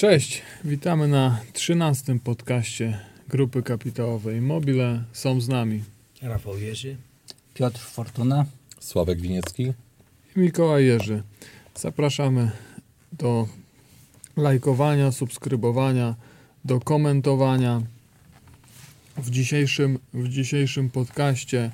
Cześć, witamy na 13 podcaście Grupy Kapitałowej Mobile. Są z nami Rafał Jerzy, Piotr Fortuna, Sławek Winiecki i Mikołaj Jerzy. Zapraszamy do lajkowania, subskrybowania, do komentowania. W dzisiejszym, w dzisiejszym podcaście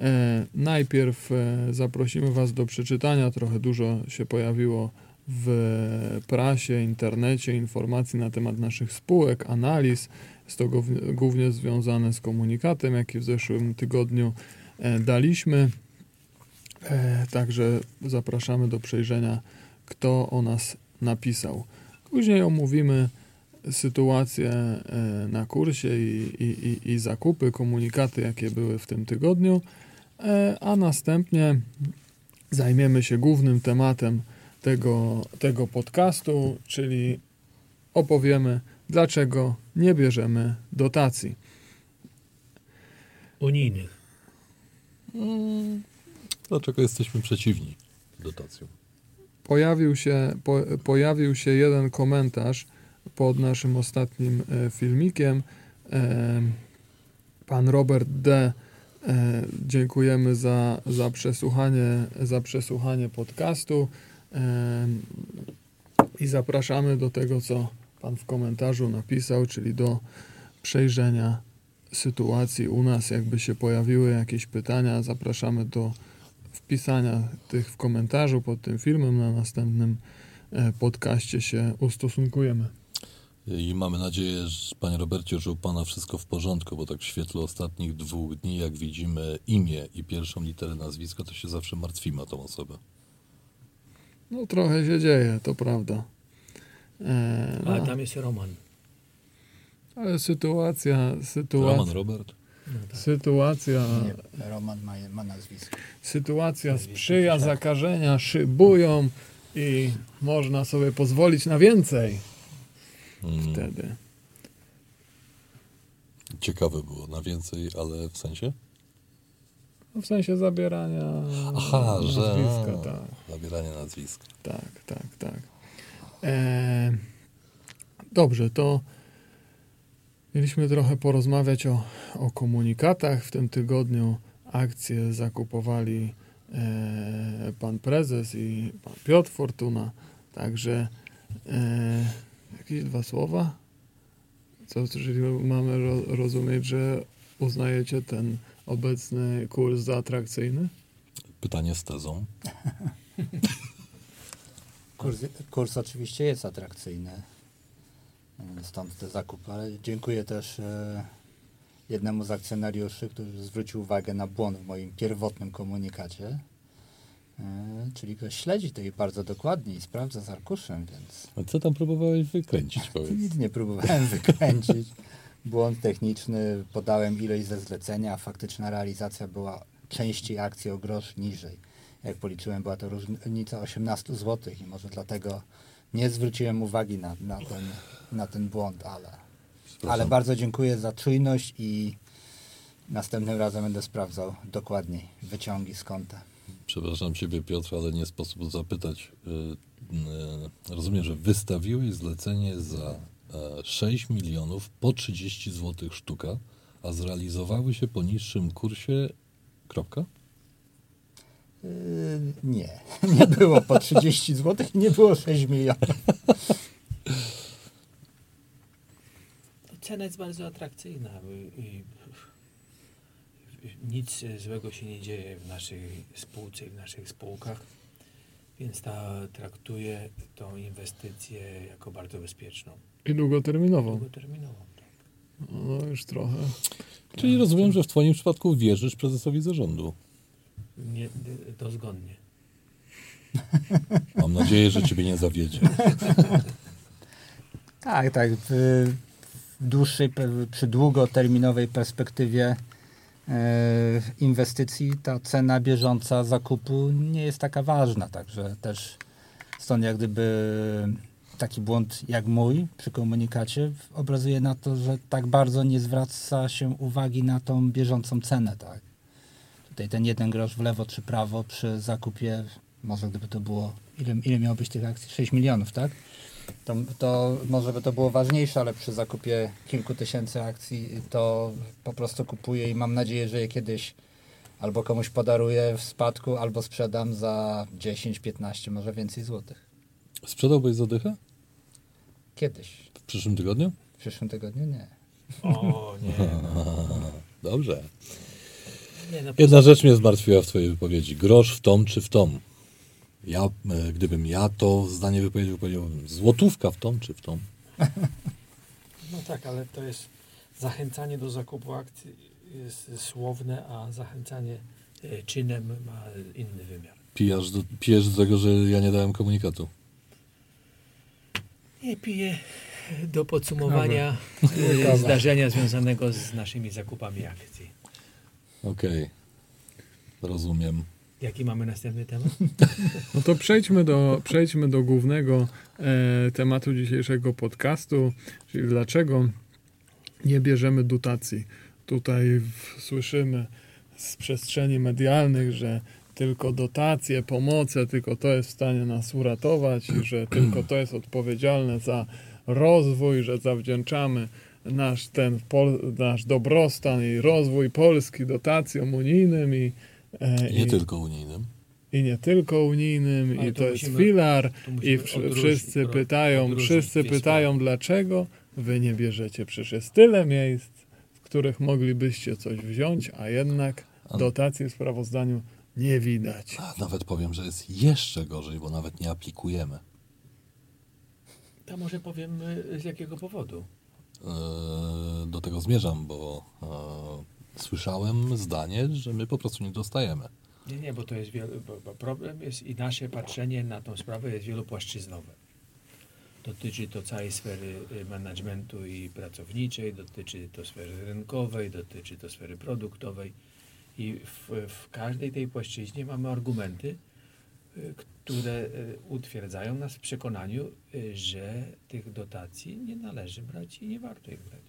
e, najpierw e, zaprosimy Was do przeczytania. Trochę dużo się pojawiło w prasie, internecie informacji na temat naszych spółek, analiz. Jest to głównie- związane z komunikatem, jaki w zeszłym tygodniu e, daliśmy. E, Także zapraszamy do przejrzenia, kto o nas napisał. Później omówimy sytuację e, na kursie i, i, i, zakupy, komunikaty, jakie były w tym tygodniu, a następnie zajmiemy się głównym tematem tego, tego podcastu, czyli opowiemy, dlaczego nie bierzemy dotacji. unijnych. Dlaczego jesteśmy przeciwni dotacjom? Pojawił się, po, pojawił się jeden komentarz pod naszym ostatnim e, filmikiem. E, pan Robert D. E, dziękujemy za, za, przesłuchanie, za przesłuchanie podcastu e, i zapraszamy do tego, co pan w komentarzu napisał, czyli do przejrzenia sytuacji u nas. Jakby się pojawiły jakieś pytania, zapraszamy do wpisania tych w komentarzu pod tym filmem. Na następnym e, podcaście się ustosunkujemy. I mamy nadzieję, że Panie Robercie, że u Pana wszystko w porządku, bo tak w świetle ostatnich dwóch dni, jak widzimy imię i pierwszą literę nazwiska, to się zawsze martwimy o tą osobę. No trochę się dzieje, to prawda. E, Ale no, tam jest Roman. ale sytuacja, sytuacja, Roman Robert? No tak. sytuacja, nie, Roman ma, ma nazwisko. sytuacja sprzyja, zakażenia szybują i można sobie pozwolić na więcej Mm, wtedy. ciekawe było, na więcej, ale w sensie? No, w sensie zabierania Aha, że nazwiska, a, tak. zabieranie nazwiska. Tak, tak, tak. E, dobrze, to mieliśmy trochę porozmawiać o, o komunikatach. W tym tygodniu akcje zakupowali e, pan prezes i pan Piotr Fortuna. Także e, jakieś dwa słowa? Co, czyli mamy ro, rozumieć, że uznajecie ten obecny kurs za atrakcyjny? Pytanie z tezą. Kurs, kurs oczywiście jest atrakcyjny, stąd te zakupy, ale dziękuję też e, jednemu z akcjonariuszy, który zwrócił uwagę na błąd w moim pierwotnym komunikacie, e, czyli go śledzi to i bardzo dokładnie i sprawdza z arkuszem, więc A co tam próbowałeś wykręcić, powiedz? nic nie próbowałem wykręcić. Błąd techniczny, podałem ilość ze zlecenia, a faktyczna realizacja była częściej akcji o grosz niżej. Jak policzyłem, była to różnica 18 zł i może dlatego nie zwróciłem uwagi na, na, ten, na ten błąd, ale, ale bardzo dziękuję za czujność i następnym razem będę sprawdzał dokładniej wyciągi z konta. Przepraszam Ciebie, Piotr, ale nie sposób zapytać. Y, y, Rozumiem, że wystawiłeś zlecenie za 6 milionów po 30 zł sztuka, a zrealizowały się po niższym kursie. Kropka? Yy, nie, nie było po 30 zł, nie było 6 milionów. Cena jest bardzo atrakcyjna i, i, i nic złego się nie dzieje w naszej spółce i w naszych spółkach, więc ta traktuje tą inwestycję jako bardzo bezpieczną, I długoterminową. długoterminową. Tak. No już trochę. Czyli rozumiem, że w Twoim przypadku wierzysz prezesowi zarządu. Nie, dozgodnie. Mam nadzieję, że Ciebie nie zawiedzie. Tak, tak. W, w dłuższej, przy długoterminowej perspektywie e, inwestycji ta cena bieżąca zakupu nie jest taka ważna. Także też stąd jak gdyby taki błąd jak mój przy komunikacie obrazuje na to, że tak bardzo nie zwraca się uwagi na tą bieżącą cenę. Tak? Tutaj ten jeden grosz w lewo czy prawo przy zakupie, może gdyby to było, ile, ile miało być tych akcji? 6 milionów, tak? To, to może by to było ważniejsze, ale przy zakupie kilku tysięcy akcji to po prostu kupuję i mam nadzieję, że je kiedyś albo komuś podaruję w spadku, albo sprzedam za 10, 15, może więcej złotych. Sprzedałbyś zadychę Kiedyś. w przyszłym tygodniu? W przyszłym tygodniu nie. O nie. Dobrze. nie no, Jedna rzecz mnie zmartwiła w twojej wypowiedzi. Grosz w tom czy w tom? Ja, e, gdybym ja to zdanie wypowiedział, powiedziałbym złotówka w tom czy w tom? No tak, ale to jest zachęcanie do zakupu akcji jest słowne, a zachęcanie e, czynem ma inny wymiar. Pijasz do, pijesz do tego, że ja nie dałem komunikatu. Nie piję do podsumowania Dobra. e, zdarzenia związanego z naszymi zakupami akcji. Okej. Rozumiem. Jaki mamy następny temat? No to przejdźmy do, przejdźmy do głównego e, tematu dzisiejszego podcastu, czyli dlaczego nie bierzemy dotacji. Tutaj w, słyszymy z przestrzeni medialnych, że tylko dotacje, pomoce, tylko to jest w stanie nas uratować i że tylko to jest odpowiedzialne za rozwój, że zawdzięczamy nasz ten pol, nasz dobrostan i rozwój Polski dotacjom unijnym i, e, Nie i, tylko unijnym. i nie tylko unijnym, Ale i to to jest musimy- filar. I odróżnić- wszyscy pytają, odróżnić wszyscy pytają, sprawy. dlaczego wy nie bierzecie. Przecież jest tyle miejsc, w których moglibyście coś wziąć, a jednak dotacji w sprawozdaniu nie widać. A nawet powiem, że jest jeszcze gorzej, bo nawet nie aplikujemy. To może powiem z jakiego powodu. E, Do tego zmierzam, bo e, słyszałem zdanie, że my po prostu nie dostajemy. Nie, nie, bo to jest wielo, bo, bo problem jest i nasze patrzenie na tą sprawę jest wielopłaszczyznowe. Dotyczy to całej sfery y, managementu i pracowniczej, dotyczy to sfery rynkowej, dotyczy to sfery produktowej i w, w każdej tej płaszczyźnie mamy argumenty, y, które y, utwierdzają nas w przekonaniu, y, że tych dotacji nie należy brać i nie warto ich brać.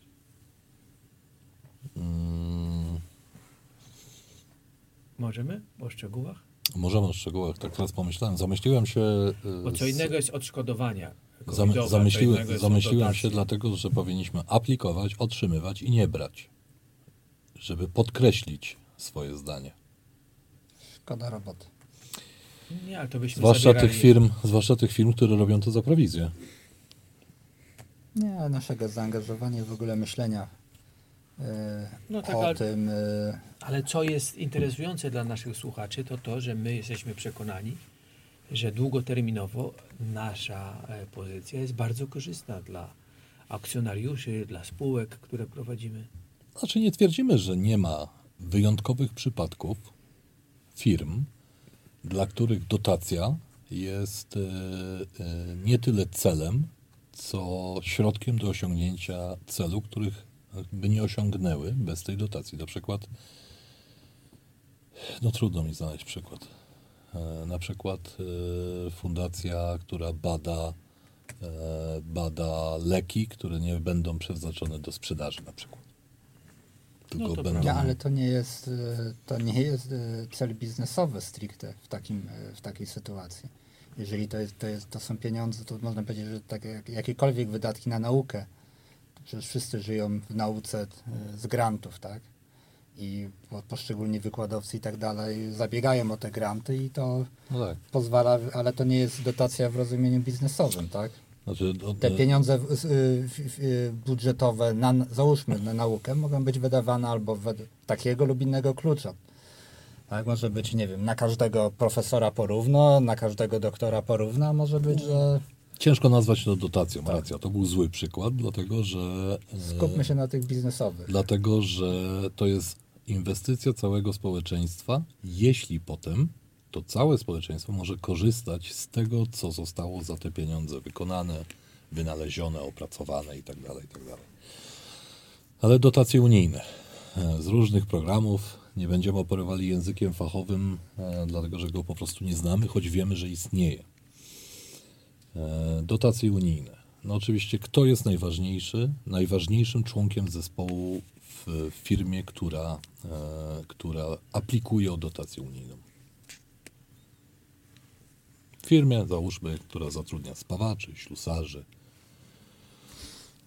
Mm, Możemy o szczegółach? Możemy o szczegółach, tak teraz pomyślałem. Zamyśliłem się. Bo co innego jest odszkodowania. Zamyśliłem zamyśliłem się dlatego, że powinniśmy aplikować, otrzymywać i nie brać. Żeby podkreślić swoje zdanie. Szkoda roboty. Nie, ale to byśmy Zwłaszcza zabierali... tych firm, zwłaszcza tych firm, które robią to za prowizję. Nie, naszego zaangażowania w ogóle myślenia e, No tak, o ale- tym. e, Ale co jest interesujące dla naszych słuchaczy, to to, że my jesteśmy przekonani, że długoterminowo nasza e, pozycja jest bardzo korzystna dla akcjonariuszy, dla spółek, które prowadzimy. Znaczy nie twierdzimy, że nie ma wyjątkowych przypadków firm, dla których dotacja jest e, e, nie tyle celem, co środkiem do osiągnięcia celu, których by nie osiągnęły bez tej dotacji. Na przykład, no trudno mi znaleźć przykład. E, Na przykład fundacja, która bada, bada leki, które nie będą przeznaczone do sprzedaży na przykład. Tylko No będą... Nie, ale to nie jest, e, to nie jest e, cel biznesowy stricte w, takim, e, w takiej sytuacji. Jeżeli to, jest, to, jest, to są pieniądze, to można powiedzieć, że tak jak, jakiekolwiek wydatki na naukę, to przecież wszyscy żyją w nauce z grantów, tak? I po- poszczególni wykładowcy i tak dalej zabiegają o te granty i to No tak. pozwala, ale to nie jest dotacja w rozumieniu biznesowym, tak? Znaczy, o- Te pieniądze w- z- y, y, budżetowe, na, załóżmy na naukę, mogą być wydawane albo według takiego lub innego klucza. Tak, może być, nie wiem, na każdego profesora porówno, na każdego doktora porówno, może być, że Ciężko nazwać to dotacją, Tak. racja. To był zły przykład, dlatego że... e, skupmy się na tych biznesowych. Dlatego, że to jest inwestycja całego społeczeństwa, jeśli potem to całe społeczeństwo może korzystać z tego, co zostało za te pieniądze wykonane, wynalezione, opracowane itd. itd. Ale dotacje unijne e, z różnych programów. Nie będziemy operowali językiem fachowym, e, dlatego że go po prostu nie znamy, choć wiemy, że istnieje. E, Dotacje unijne. No oczywiście, kto jest najważniejszy? Najważniejszym członkiem zespołu w firmie, która, która aplikuje o dotację unijną. Firmie, załóżmy, która zatrudnia spawaczy, ślusarzy,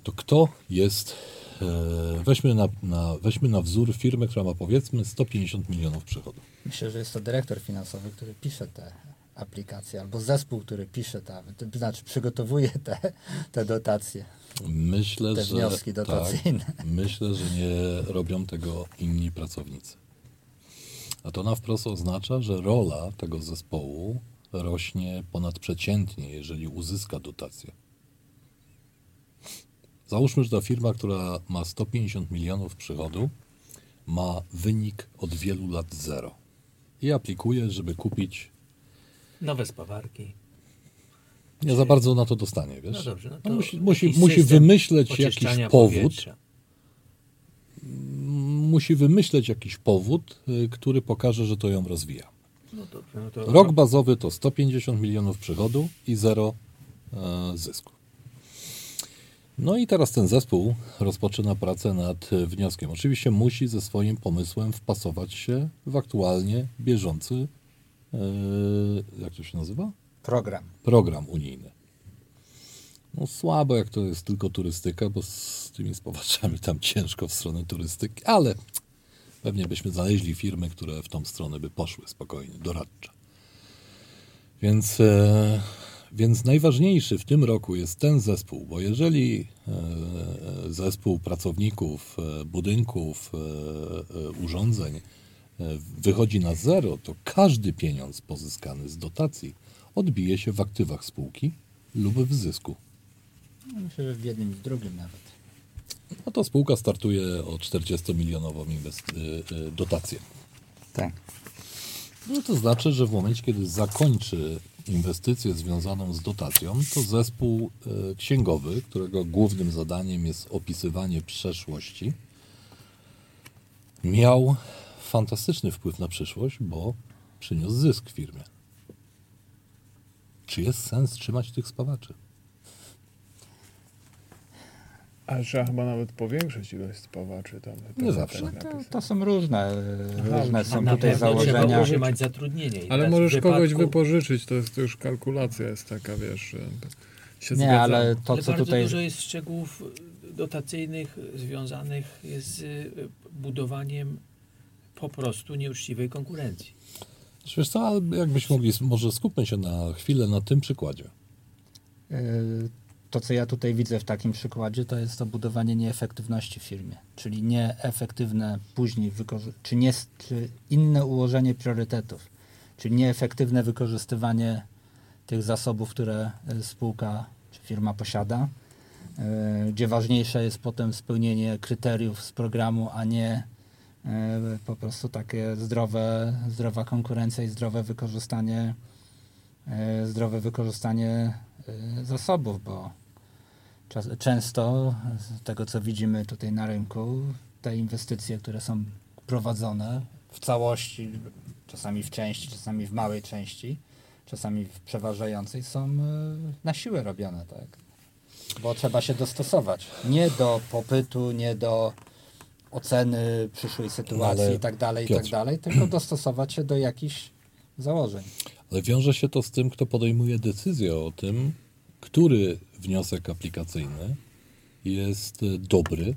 to kto jest, e, weźmy na, na, weźmy na wzór firmę, która ma powiedzmy 150 milionów przychodu. Myślę, że jest to dyrektor finansowy, który pisze te aplikacje, albo zespół, który pisze te, to znaczy przygotowuje te, te dotacje. Myślę, Te że wnioski dotacyjne. Tak, myślę, że nie robią tego inni pracownicy. A to na wprost oznacza, że rola tego zespołu rośnie ponadprzeciętnie, jeżeli uzyska dotację. Załóżmy, że ta firma, która ma 150 milionów przychodu, ma wynik od wielu lat zero i aplikuje, żeby kupić. Nowe spawarki. Nie za bardzo na to dostanie, wiesz? No dobrze, no No to musi musi, musi system wymyśleć jakiś powód, powietrza. musi wymyśleć jakiś powód, który pokaże, że to ją rozwija. No dobrze, no to Rok bazowy to 150 milionów przychodu i zero e, zysku. No i teraz ten zespół rozpoczyna pracę nad wnioskiem. Oczywiście musi ze swoim pomysłem wpasować się w aktualnie bieżący, e, jak to się nazywa? Program. Program unijny. No słabo, jak to jest tylko turystyka, bo z tymi spowaczami tam ciężko w stronę turystyki, ale pewnie byśmy znaleźli firmy, które w tą stronę by poszły spokojnie, doradcze. Więc, e, więc najważniejszy w tym roku jest ten zespół, bo jeżeli e, zespół pracowników, e, budynków, e, e, urządzeń e, wychodzi na zero, to każdy pieniądz pozyskany z dotacji odbije się w aktywach spółki lub w zysku. Myślę, że w jednym i w drugim nawet. No to spółka startuje o 40-milionową inwest- y, y, dotację. Tak. No to znaczy, że w momencie, kiedy zakończy inwestycję związaną z dotacją, to zespół y, księgowy, którego głównym zadaniem jest opisywanie przeszłości, miał fantastyczny wpływ na przyszłość, bo przyniósł zysk firmie. Czy jest sens trzymać tych spawaczy? Ale trzeba chyba nawet powiększyć ilość spawaczy tam. Nie zawsze. No to, to są różne, Aha, różne a są tutaj założenia. utrzymać zatrudnienie. I Ale możesz kogoś wypadku- wypożyczyć, to jest to już kalkulacja jest taka, wiesz, się Nie, ale to Ale co bardzo tutaj... dużo jest szczegółów dotacyjnych związanych z y, budowaniem po prostu nieuczciwej konkurencji. Wiesz co, ale jakbyśmy mogli, może skupmy się na chwilę na tym przykładzie. y, To, co ja tutaj widzę w takim przykładzie, to jest to budowanie nieefektywności w firmie, czyli nieefektywne później, czy, nie, czy inne ułożenie priorytetów, czyli nieefektywne wykorzystywanie tych zasobów, które y, spółka czy firma posiada, y, gdzie ważniejsze jest potem spełnienie kryteriów z programu, a nie y, po prostu takie zdrowe, zdrowa konkurencja i zdrowe wykorzystanie, zdrowe wykorzystanie zasobów, bo często z tego, co widzimy tutaj na rynku, te inwestycje, które są prowadzone w całości, czasami w części, czasami w małej części, czasami w przeważającej, są y, na siłę robione, tak? Bo trzeba się dostosować. Nie do popytu, nie do oceny przyszłej sytuacji ale i tak dalej, i tak Piotr. dalej, tylko dostosować się do jakichś założeń. Ale wiąże się to z tym, kto podejmuje decyzję o tym, który wniosek aplikacyjny jest e, dobry,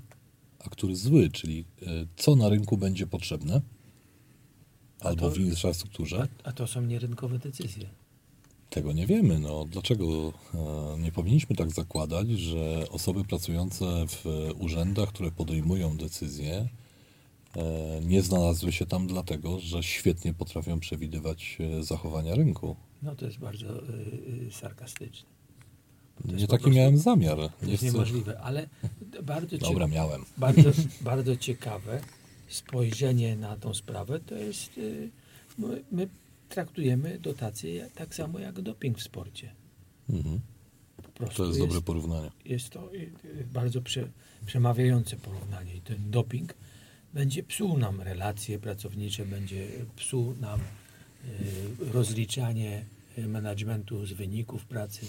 a który zły, czyli e, co na rynku będzie potrzebne albo to- w infrastrukturze. A, a to są nierynkowe decyzje. Tego nie wiemy. No, dlaczego e, nie powinniśmy tak zakładać, że osoby pracujące w urzędach, które podejmują decyzje, nie znalazły się tam dlatego, że świetnie potrafią przewidywać zachowania rynku. No to jest bardzo y, y, sarkastyczne. Nie taki miałem zamiar. To jest niemożliwe, ale bardzo, Dobra, miałem. bardzo, bardzo ciekawe spojrzenie na tą sprawę to jest, y, my, my traktujemy dotacje tak samo jak doping w sporcie. Mhm. To jest dobre porównanie. jest to y, y, bardzo prze, przemawiające porównanie i ten doping będzie psuł nam relacje pracownicze, będzie psuł nam y, rozliczanie managementu z wyników pracy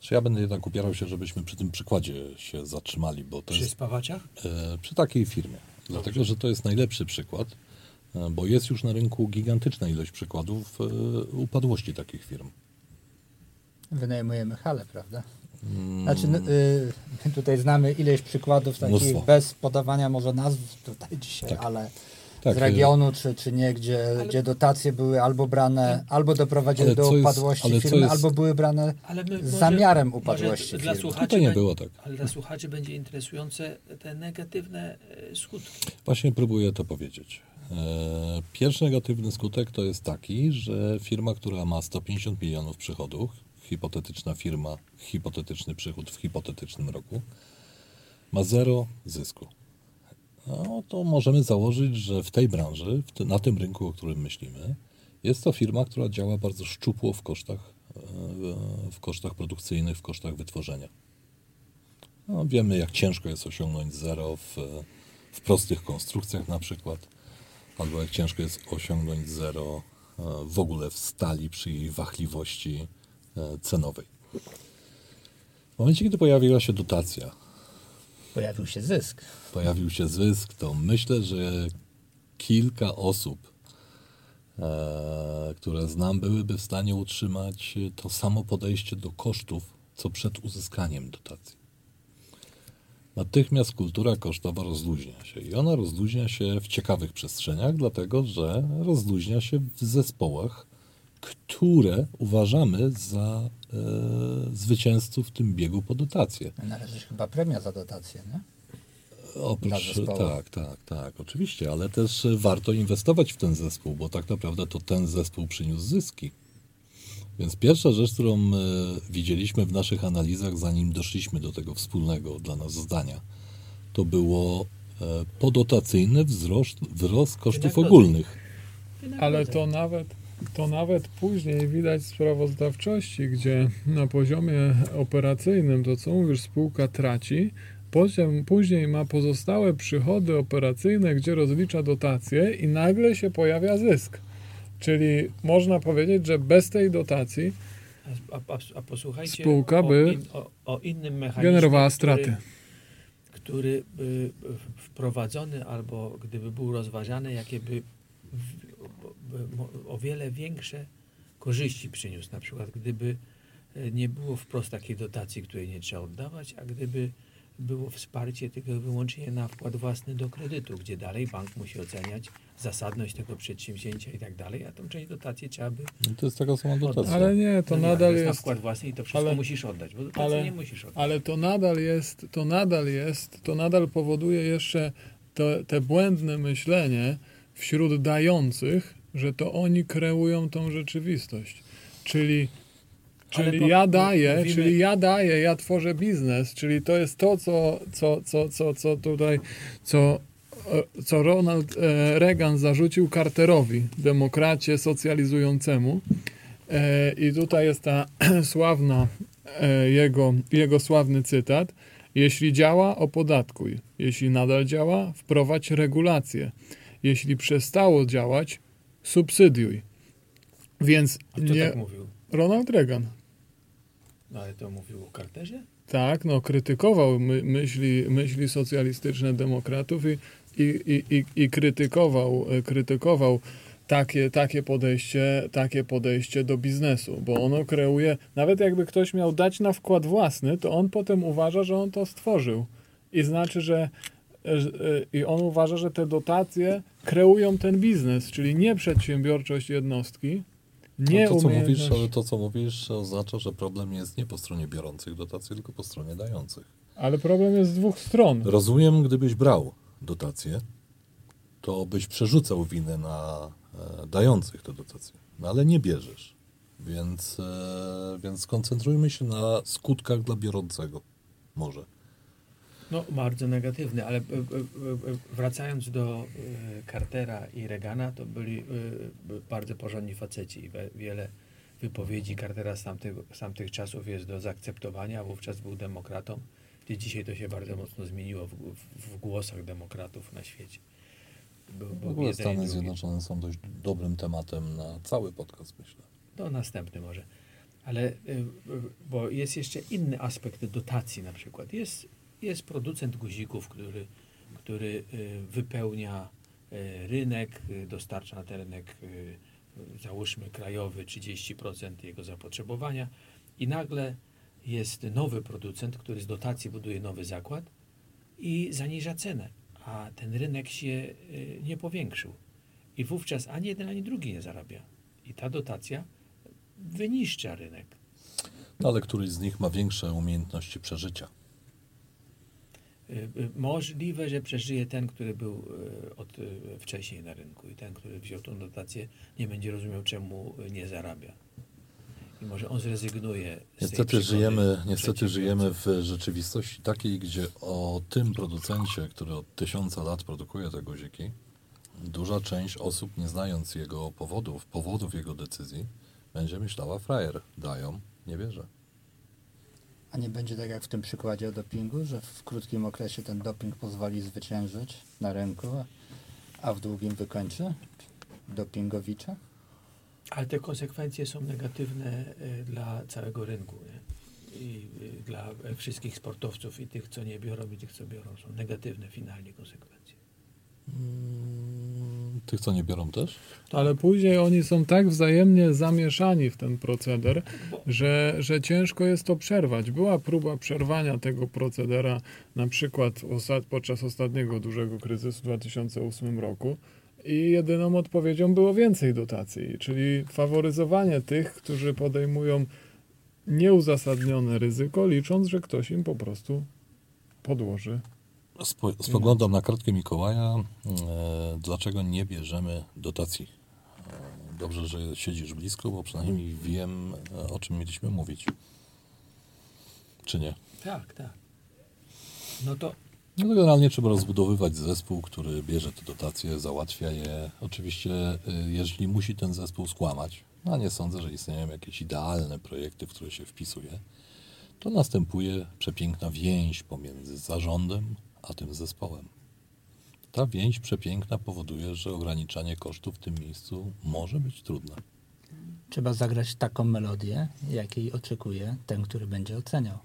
Czy ja będę jednak upierał się, żebyśmy przy tym przykładzie się zatrzymali, bo to przy jest spawaczach. e, przy takiej firmie. Dlatego, że to jest najlepszy przykład, e, bo jest już na rynku gigantyczna ilość przykładów e, upadłości takich firm. Wynajmujemy halę, prawda? Mm, Znaczy, no, y, my tutaj znamy ileś przykładów takich Mnóstwo. bez podawania może nazw tutaj dzisiaj, Tak. ale tak, z regionu czy, czy nie, gdzie, gdzie dotacje były albo brane, albo doprowadziły Ale do jest- upadłości ale co firmy, jest- albo były brane Ale z zamiarem może upadłości firmy. słuchaczy nie było tak. Ale dla słuchaczy będzie interesujące te negatywne e, skutki. Właśnie próbuję to powiedzieć. E, Pierwszy negatywny skutek to jest taki, że firma, która ma 150 milionów przychodów, hipotetyczna firma, hipotetyczny przychód w hipotetycznym roku, ma zero zysku. No to możemy założyć, że w tej branży, w ty, na tym rynku, o którym myślimy, jest to firma, która działa bardzo szczupło w kosztach, e, w kosztach produkcyjnych, w kosztach wytworzenia. No, wiemy, jak ciężko jest osiągnąć zero w, w prostych konstrukcjach na przykład, albo jak ciężko jest osiągnąć zero e, w ogóle w stali przy jej wahliwości e, cenowej. W momencie, kiedy pojawiła się dotacja, Pojawił się zysk. pojawił się zysk, to myślę, że kilka osób, e, które znam, byłyby w stanie utrzymać to samo podejście do kosztów, co przed uzyskaniem dotacji. Natychmiast kultura kosztowa rozluźnia się i ona rozluźnia się w ciekawych przestrzeniach, dlatego że rozluźnia się w zespołach, które uważamy za zwycięzców w tym biegu po dotację. Należy chyba premia za dotację, nie? Oprócz, tak, tak, tak, oczywiście, ale też e, warto inwestować w ten zespół, bo tak naprawdę to ten zespół przyniósł zyski. Więc pierwsza rzecz, którą e, widzieliśmy w naszych analizach, zanim doszliśmy do tego wspólnego dla nas zdania, to było e, podotacyjny wzrost, wzrost kosztów ogólnych. Ale to nawet, to nawet później widać w sprawozdawczości, gdzie na poziomie operacyjnym to co mówisz, spółka traci, poziom, później ma pozostałe przychody operacyjne, gdzie rozlicza dotacje i nagle się pojawia zysk. Czyli można powiedzieć, że bez tej dotacji A, a, a posłuchajcie Spółka o, by in, o, o innym mechanizmie, generowała który- straty. który by wprowadzony albo gdyby był rozważany, jakie by, o wiele większe korzyści przyniósł. Na przykład gdyby e, nie było wprost takiej dotacji, której nie trzeba oddawać, a gdyby było wsparcie tylko wyłącznie na wkład własny do kredytu, gdzie dalej bank musi oceniać zasadność tego przedsięwzięcia i tak dalej, a tą część dotacji trzeba by No to jest taka sama dotacja. Ale nie, to no nie, nadal jest na jest. wkład własny i to wszystko ale- musisz oddać, bo dotacji ale- nie musisz oddać. Ale to nadal jest, to nadal jest, to nadal powoduje jeszcze to, te błędne myślenie wśród dających, że to oni kreują tą rzeczywistość. Czyli, czyli po- ja daję, mówimy- czyli ja daję, ja tworzę biznes, czyli to jest to, co, co, co, co, co tutaj, co, e, co Ronald e, Reagan zarzucił Carterowi, demokracie socjalizującemu. E, I tutaj jest ta sławna jego, jego sławny cytat. Jeśli działa, opodatkuj. Jeśli nadal działa, wprowadź regulacje. Jeśli przestało działać, subsydiuj. Więc A kto nie. tak mówił? Ronald Reagan. No ale to mówił o Carterze? Tak, no krytykował my, myśli, myśli socjalistyczne demokratów i, i, i, i, i krytykował, krytykował takie, takie, podejście, takie podejście do biznesu, bo ono kreuje, nawet jakby ktoś miał dać na wkład własny, to on potem uważa, że on to stworzył. I znaczy, że i on uważa, że te dotacje kreują ten biznes, czyli nie przedsiębiorczość jednostki, nie no to, co mówisz, ale to, co mówisz, oznacza, że problem jest nie po stronie biorących dotacji, tylko po stronie dających. Ale problem jest z dwóch stron. Rozumiem, gdybyś brał dotacje, to byś przerzucał winę na e, dających te dotacje. No ale nie bierzesz. Więc, e, więc skoncentrujmy się na skutkach dla biorącego. Może. No, bardzo negatywny, ale e, e, e, wracając do Cartera i Reagana, to byli bardzo porządni faceci i wiele wypowiedzi Cartera z tamtych, z tamtych czasów jest do zaakceptowania, wówczas był demokratą, gdzie dzisiaj to się bardzo mocno zmieniło w, w, w głosach demokratów na świecie. Był, W ogóle Stany drugi. Zjednoczone są dość dobrym tematem na cały podcast, myślę. To następny może. Ale, bo jest jeszcze inny aspekt dotacji na przykład. Jest, jest producent guzików, który, który y, wypełnia y, rynek, y, dostarcza na ten rynek, załóżmy krajowy 30% jego zapotrzebowania I nagle jest nowy producent, który z dotacji buduje nowy zakład i zaniża cenę, a ten rynek się nie powiększył. I wówczas ani jeden, ani drugi nie zarabia. I ta dotacja wyniszcza rynek. No ale któryś z nich ma większe umiejętności przeżycia. Y, y, Możliwe, że przeżyje ten, który był y, od, wcześniej na rynku i ten, który wziął tą dotację, nie będzie rozumiał, czemu nie zarabia. I może on zrezygnuje z Niestety żyjemy, niestety żyjemy w rzeczywistości takiej, gdzie o tym producencie, który od tysiąca lat produkuje te guziki, duża część osób, nie znając jego powodów, powodów jego decyzji, będzie myślała frajer, dają, nie wierzę. A nie będzie tak jak w tym przykładzie o dopingu, że w krótkim okresie ten doping pozwoli zwyciężyć na rynku, a w długim wykończy dopingowicza? Ale te konsekwencje są negatywne y, dla całego rynku. Nie? I y, dla wszystkich sportowców i tych, co nie biorą, i tych, co biorą. Są negatywne finalnie konsekwencje. Mm, Tych, co nie biorą też? Ale później oni są tak wzajemnie zamieszani w ten proceder, że, że ciężko jest to przerwać. Była próba przerwania tego procedera na przykład podczas ostatniego dużego kryzysu w 2008 roku i jedyną odpowiedzią było więcej dotacji, czyli faworyzowanie tych, którzy podejmują nieuzasadnione ryzyko, licząc, że ktoś im po prostu podłoży. Spo, spoglądam na kartkę Mikołaja. E, dlaczego nie bierzemy dotacji? E, dobrze, że siedzisz blisko, bo przynajmniej wiem, e, o czym mieliśmy mówić. Czy nie? Tak, tak. No to No generalnie trzeba rozbudowywać zespół, który bierze te dotacje, załatwia je. Oczywiście, jeżeli musi ten zespół skłamać, a nie sądzę, że istnieją jakieś idealne projekty, w które się wpisuje, to następuje przepiękna więź pomiędzy zarządem a tym zespołem. Ta więź przepiękna powoduje, że ograniczanie kosztów w tym miejscu może być trudne. Trzeba zagrać taką melodię, jakiej oczekuje ten, który będzie oceniał.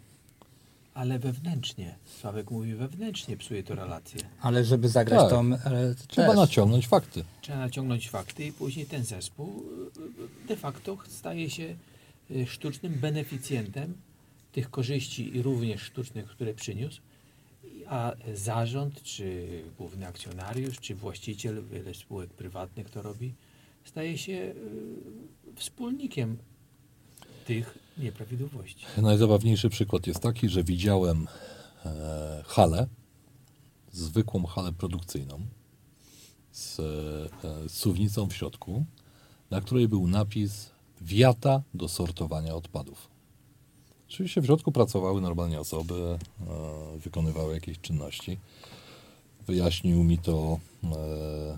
ale wewnętrznie. Sławek mówi wewnętrznie psuje to relacje. Ale żeby zagrać Tak. tą... E, Trzeba też. naciągnąć fakty. Trzeba naciągnąć fakty i później ten zespół y, de facto staje się y, sztucznym beneficjentem tych korzyści i również sztucznych, które przyniósł, a zarząd, czy główny akcjonariusz, czy właściciel, wiele spółek prywatnych to robi, staje się y, wspólnikiem tych nieprawidłowości. Najzabawniejszy przykład jest taki, że widziałem e, halę, zwykłą halę produkcyjną z e, suwnicą w środku, na której był napis wiata do sortowania odpadów. Oczywiście w środku pracowały normalnie osoby, e, wykonywały jakieś czynności. Wyjaśnił mi to e,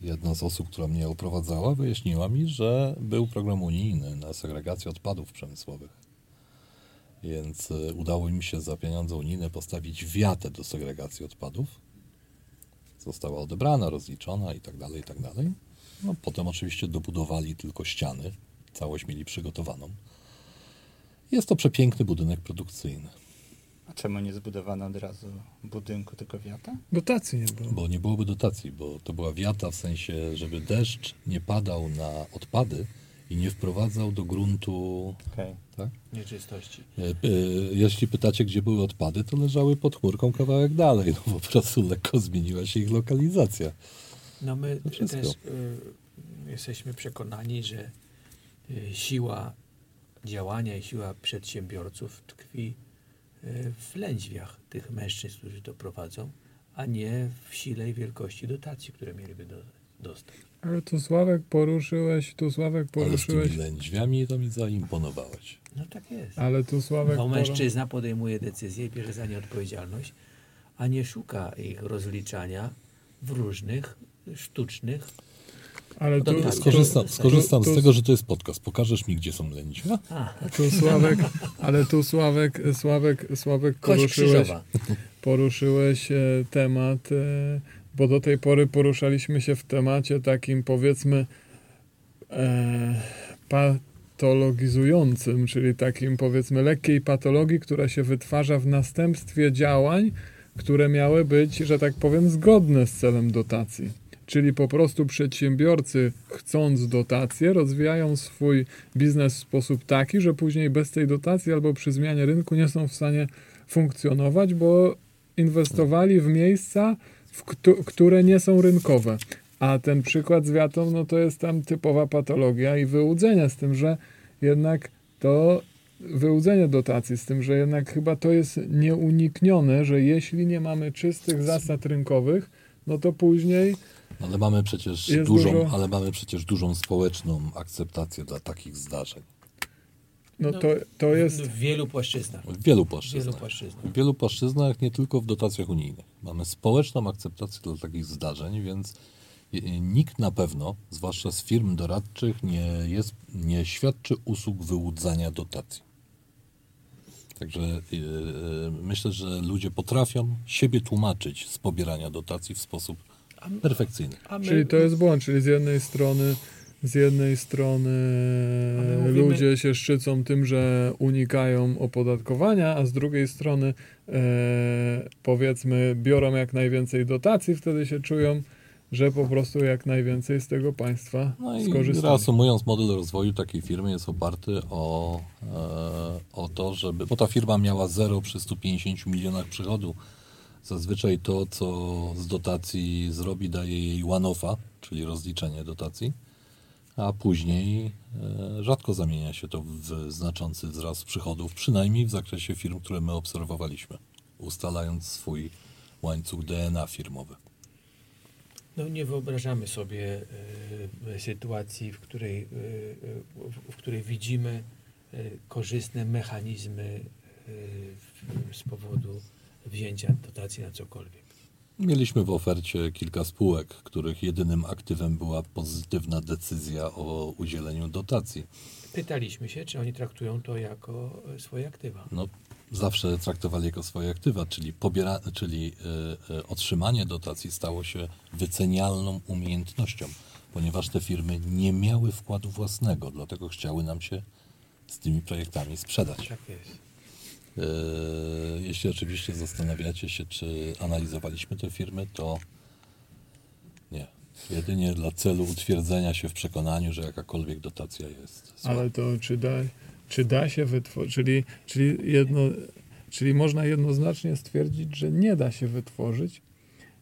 jedna z osób, która mnie oprowadzała, wyjaśniła mi, że był program unijny na segregację odpadów przemysłowych. Więc e, udało im się za pieniądze unijne postawić wiatę do segregacji odpadów. Została odebrana, rozliczona i tak dalej, i tak dalej. No, potem oczywiście dobudowali tylko ściany. Całość mieli przygotowaną. Jest to przepiękny budynek produkcyjny, A czemu nie zbudowano od razu budynku, tylko wiata? Dotacji nie było. bo nie byłoby dotacji, bo to była wiata w sensie, żeby deszcz nie padał na odpady i nie wprowadzał do gruntu. Okej. Tak? Nieczystości. E, e, Jeśli pytacie, gdzie były odpady, to leżały pod chmurką kawałek dalej. No po prostu lekko zmieniła się ich lokalizacja. No my też y, jesteśmy przekonani, że y, siła działania i siła przedsiębiorców tkwi y, w lędźwiach tych mężczyzn, którzy to prowadzą, a nie w sile i wielkości dotacji, które mieliby do, dostać. Ale tu Sławek poruszyłeś, tu Sławek Ale z poruszyłeś, tymi lędźwiami to mi zaimponowałeś. No tak jest. ale tu Sławek Bo poru- mężczyzna podejmuje decyzję i bierze za nie odpowiedzialność, a nie szuka ich rozliczania w różnych sztucznych ale tu, Dobra, tu, Skorzystam, skorzystam z tego, że to jest podcast. Pokażesz mi, gdzie są lędźwia? tu Sławek, ale tu Sławek, Sławek, Sławek poruszyłeś, poruszyłeś e, temat, e, bo do tej pory poruszaliśmy się w temacie takim powiedzmy e, patologizującym, czyli takim powiedzmy lekkiej patologii, która się wytwarza w następstwie działań, które miały być, że tak powiem, zgodne z celem dotacji. Czyli po prostu przedsiębiorcy chcąc dotację rozwijają swój biznes w sposób taki, że później bez tej dotacji albo przy zmianie rynku nie są w stanie funkcjonować, bo inwestowali w miejsca, w któ- które nie są rynkowe. A ten przykład z wiatą, no to jest tam typowa patologia i wyłudzenie z tym, że jednak to wyłudzenie dotacji, z tym, że jednak chyba to jest nieuniknione, że jeśli nie mamy czystych zasad rynkowych, no to później Ale mamy przecież Jest dużą, dużo- ale mamy przecież dużą społeczną akceptację dla takich zdarzeń. no No, to, to jest... W wielu płaszczyznach. W wielu W wielu płaszczyznach. płaszczyznach. W wielu płaszczyznach, nie tylko w dotacjach unijnych. Mamy społeczną akceptację dla takich zdarzeń, więc nikt na pewno, zwłaszcza z firm doradczych, nie, jest, nie świadczy usług wyłudzania dotacji. Także y, y, myślę, że ludzie potrafią siebie tłumaczyć z pobierania dotacji w sposób perfekcyjny. My, Czyli to jest błąd, czyli z jednej strony z jednej strony mówimy- ludzie się szczycą tym, że unikają opodatkowania, a z drugiej strony e, powiedzmy biorą jak najwięcej dotacji, wtedy się czują, że po prostu jak najwięcej z tego państwa No i skorzystali. reasumując, model rozwoju takiej firmy jest oparty o, e, o to, żeby. Bo ta firma miała zero przy 150 milionach przychodu. Zazwyczaj to, co z dotacji zrobi, daje jej one-offa, czyli rozliczenie dotacji, a później e, rzadko zamienia się to w znaczący wzrost przychodów, przynajmniej w zakresie firm, które my obserwowaliśmy, ustalając swój łańcuch DNA firmowy. No nie wyobrażamy sobie e, sytuacji, w której, e, w, której widzimy e, korzystne mechanizmy z powodu wzięcia dotacji na cokolwiek. Mieliśmy w ofercie kilka spółek, których jedynym aktywem była pozytywna decyzja o udzieleniu dotacji. Pytaliśmy się, czy oni traktują to jako e, swoje aktywa. No, zawsze traktowali jako swoje aktywa, czyli, pobiera, czyli y, y, otrzymanie dotacji stało się wycenialną umiejętnością, ponieważ te firmy nie miały wkładu własnego, dlatego chciały nam się z tymi projektami sprzedać. Tak jest. Y, jeśli oczywiście zastanawiacie się, czy analizowaliśmy te firmy, to nie. Jedynie dla celu utwierdzenia się w przekonaniu, że jakakolwiek dotacja jest. zła. Ale to czy da, czy da się wytworzyć, czyli, czyli, jedno, czyli można jednoznacznie stwierdzić, że nie da się wytworzyć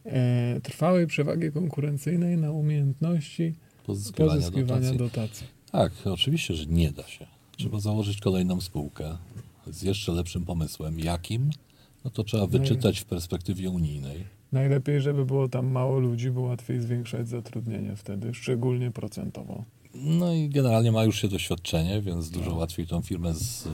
e, trwałej przewagi konkurencyjnej na umiejętności Pozyskiwania pozyskiwania dotacji. dotacji. Tak, oczywiście, że nie da się. Trzeba założyć kolejną spółkę z jeszcze lepszym pomysłem. Jakim? No to trzeba wyczytać w perspektywie unijnej. Najlepiej, żeby było tam mało ludzi, bo łatwiej zwiększać zatrudnienie wtedy, szczególnie procentowo. No i generalnie ma już się doświadczenie, więc dużo łatwiej tą firmę z,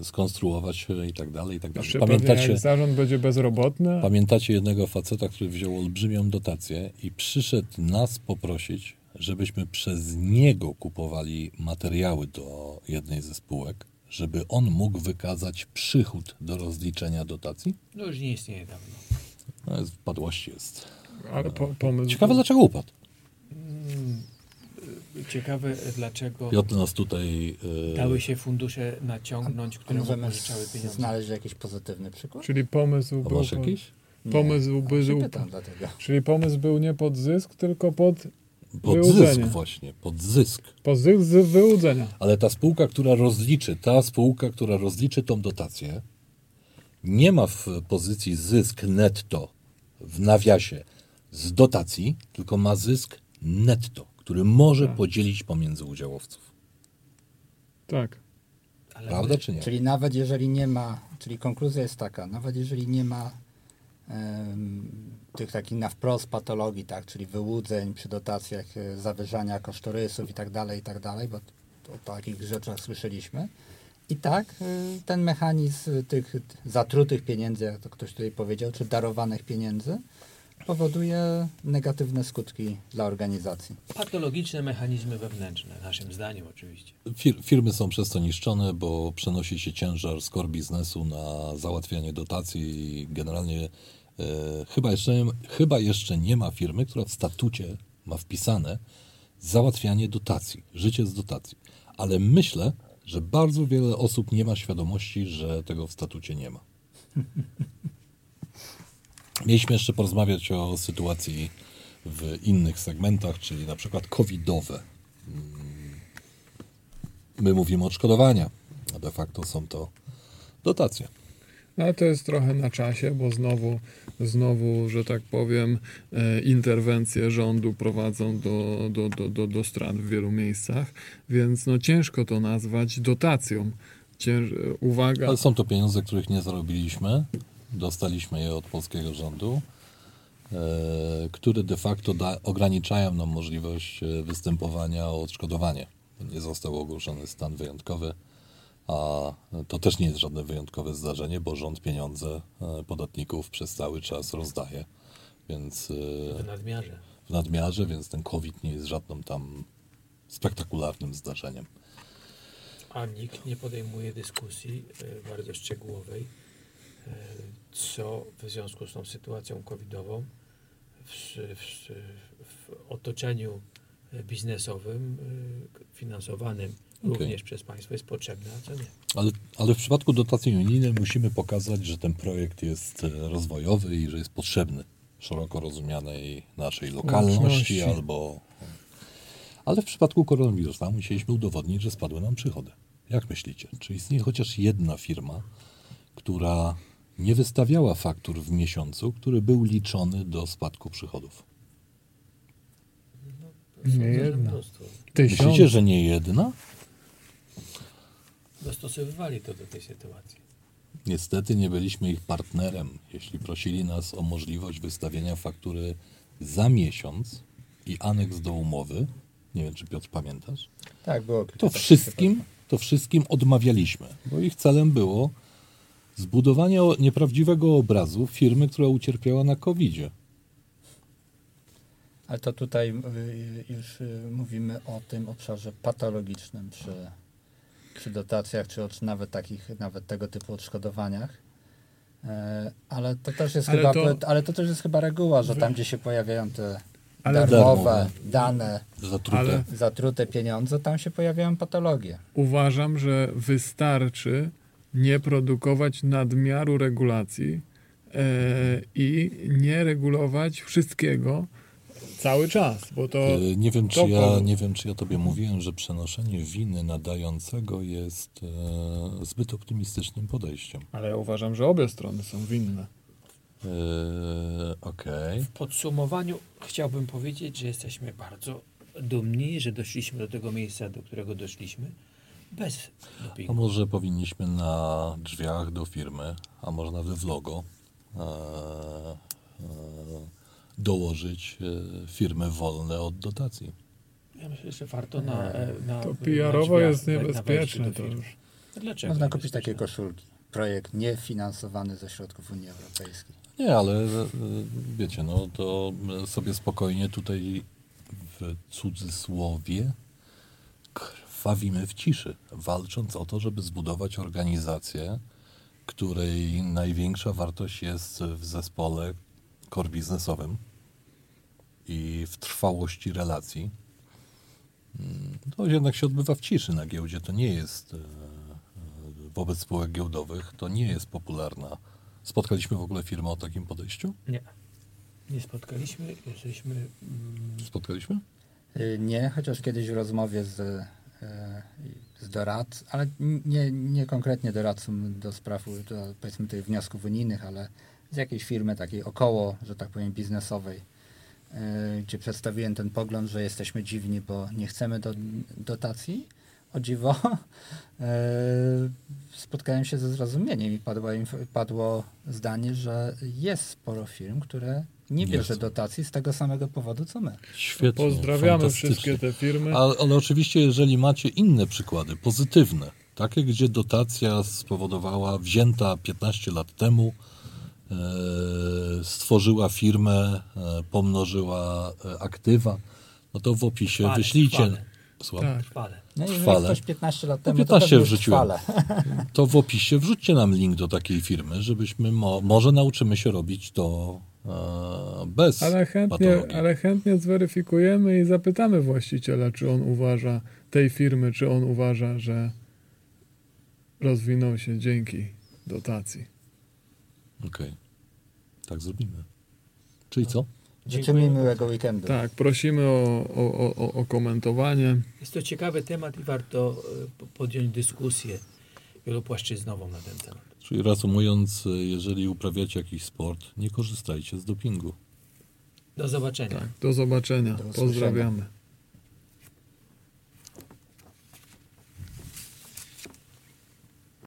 e, skonstruować i tak dalej, i tak dalej. Jeszcze pewnie Pamiętacie, jak zarząd będzie bezrobotny, pamiętacie jednego faceta, który wziął olbrzymią dotację i przyszedł nas poprosić, żebyśmy przez niego kupowali materiały do jednej ze spółek, żeby on mógł wykazać przychód do rozliczenia dotacji? No już nie istnieje dawno. No, jest, w padłości jest. ale po, pomysł... Ciekawe dlaczego upadł. Mm, Ciekawe, dlaczego Piotr nas tutaj... e, dały się fundusze naciągnąć, które pożyczały pieniądze. znaleźć jakiś pozytywny przykład? Czyli pomysł A był... masz jakiś? Pomysł Nie, był- pytam dlatego. Czyli pomysł był nie pod zysk, tylko pod, Pod Wyłudzenie. zysk właśnie, pod zysk. pod zysk z wyłudzenia. Ale ta spółka, która rozliczy, ta spółka, która rozliczy tą dotację, nie ma w pozycji zysk netto w nawiasie z dotacji, tylko ma zysk netto, który może Tak. podzielić pomiędzy udziałowców. Tak. Ale Prawda czy nie? Czyli nawet jeżeli nie ma, czyli konkluzja jest taka, nawet jeżeli nie ma tych takich na wprost patologii, tak, czyli wyłudzeń przy dotacjach, e, zawyżania kosztorysów i tak dalej, i tak dalej, bo o takich rzeczach słyszeliśmy. I tak e, ten mechanizm tych zatrutych pieniędzy, jak to ktoś tutaj powiedział, czy darowanych pieniędzy, powoduje negatywne skutki dla organizacji. Patologiczne mechanizmy wewnętrzne, naszym zdaniem oczywiście. Fir- firmy są przez to niszczone, bo przenosi się ciężar z core biznesu na załatwianie dotacji i generalnie e, chyba, jeszcze, chyba jeszcze nie ma firmy, która w statucie ma wpisane załatwianie dotacji, życie z dotacji. Ale myślę, że bardzo wiele osób nie ma świadomości, że tego w statucie nie ma. Mieliśmy jeszcze porozmawiać o sytuacji w innych segmentach, czyli na przykład covidowe. Mm, My mówimy odszkodowania, a de facto są to dotacje. No, Ale to jest trochę na czasie, bo znowu, znowu że tak powiem, e, interwencje rządu prowadzą do, do, do, do, do strat w wielu miejscach, więc no, ciężko to nazwać dotacją. Cięż, uwaga, Ale są to pieniądze, których nie zarobiliśmy. Dostaliśmy je od polskiego rządu, e, które de facto da, ograniczają nam możliwość e, występowania o odszkodowanie. Nie został ogłoszony stan wyjątkowy, a to też nie jest żadne wyjątkowe zdarzenie, bo rząd pieniądze e, podatników przez cały czas rozdaje. Więc W nadmiarze. w nadmiarze, więc ten COVID nie jest żadnym tam spektakularnym zdarzeniem. A nikt nie podejmuje dyskusji bardzo szczegółowej, co w związku z tą sytuacją covidową w, w, w otoczeniu biznesowym, e, finansowanym Okej. również przez państwo jest potrzebne, a co nie. Ale, ale w przypadku dotacji unijnej musimy pokazać, że ten projekt jest e, rozwojowy i że jest potrzebny szeroko rozumianej naszej lokalności albo. Ale w przypadku koronawirusa musieliśmy udowodnić, że spadły nam przychody. Jak myślicie? Czy istnieje chociaż jedna firma, która nie wystawiała faktur w miesiącu, który był liczony do spadku przychodów? Że jedna. tysiąc. Myślicie, że nie jedna? Dostosowywali to do tej sytuacji. Niestety nie byliśmy ich partnerem, jeśli prosili nas o możliwość wystawienia faktury za miesiąc i aneks do umowy. Nie wiem, czy Piotr pamiętasz? Tak, było. To wszystkim, to wszystkim odmawialiśmy, bo ich celem było zbudowanie nieprawdziwego obrazu firmy, która ucierpiała na COVID-zie. Ale to tutaj y, już y, mówimy o tym obszarze patologicznym przy, przy dotacjach, czy nawet takich, nawet tego typu odszkodowaniach. E, Ale to też jest Ale chyba, to- ale to też jest chyba reguła, że tam, gdzie się pojawiają te Ale- darmowe, Darmowe. dane, Zatrute. Ale- zatrute pieniądze, tam się pojawiają patologie. Uważam, że wystarczy nie produkować nadmiaru regulacji e, i nie regulować wszystkiego cały czas, bo to E, Nie wiem, czy to ja, nie wiem, czy ja tobie mówiłem, że przenoszenie winy nadającego jest e, zbyt optymistycznym podejściem. Ale ja uważam, że obie strony są winne. E, Okej. W podsumowaniu chciałbym powiedzieć, że jesteśmy bardzo dumni, że doszliśmy do tego miejsca, do którego doszliśmy, bez A dopingu. może powinniśmy na drzwiach do firmy, a może nawet w logo, e, e, dołożyć e, firmy wolne od dotacji. Ja myślę, że warto na, e, na To PR-owo jest niebezpieczne. To już. Dlaczego? Można kupić takie koszulki. Projekt niefinansowany ze środków Unii Europejskiej. Nie, ale e, wiecie, no to sobie spokojnie tutaj w cudzysłowie krwawimy w ciszy, walcząc o to, żeby zbudować organizację, której największa wartość jest w zespole core biznesowym i w trwałości relacji. Mm, To jednak się odbywa w ciszy na giełdzie. To nie jest e, e, wobec spółek giełdowych, to nie jest popularna. Spotkaliśmy w ogóle firmę o takim podejściu? Nie. Nie spotkaliśmy, jesteśmy... Mm, Spotkaliśmy? Y, Nie, chociaż kiedyś w rozmowie z, z doradcą, ale nie, nie konkretnie doradcą do spraw, do, powiedzmy tych wniosków unijnych, ale z jakiejś firmy takiej około, że tak powiem, biznesowej, y, gdzie przedstawiłem ten pogląd, że jesteśmy dziwni, bo nie chcemy do, dotacji. O dziwo, y, spotkałem się ze zrozumieniem i padło, padło zdanie, że jest sporo firm, które nie bierze chcą. dotacji z tego samego powodu, co my. Świetnie. Pozdrawiamy wszystkie te firmy. Ale, ale oczywiście, jeżeli macie inne przykłady, pozytywne, takie, gdzie dotacja spowodowała, wzięta 15 lat temu, e, stworzyła firmę, e, pomnożyła e, aktywa, no to w opisie Trwale, wyślijcie. trwale. Słucham? Tak. Trwale. No Trwale. ktoś 15 lat No temu, 15 to wrzuciłem. trwale. To w opisie wrzućcie nam link do takiej firmy, żebyśmy mo, może nauczymy się robić to bez Ale chętnie, patologii. ale chętnie zweryfikujemy i zapytamy właściciela, czy on uważa, tej firmy, czy on uważa, że rozwinął się dzięki dotacji. Okej. Tak zrobimy. Czyli co? Życzymy Dziękuję miłego weekendu. Tak, prosimy o, o, o, o komentowanie. Jest to ciekawy temat i warto e, po- podjąć dyskusję wielopłaszczyznową na ten temat. Czyli reasumując, jeżeli uprawiacie jakiś sport, nie korzystajcie z dopingu. Do zobaczenia. Tak, do zobaczenia. Do. Pozdrawiamy.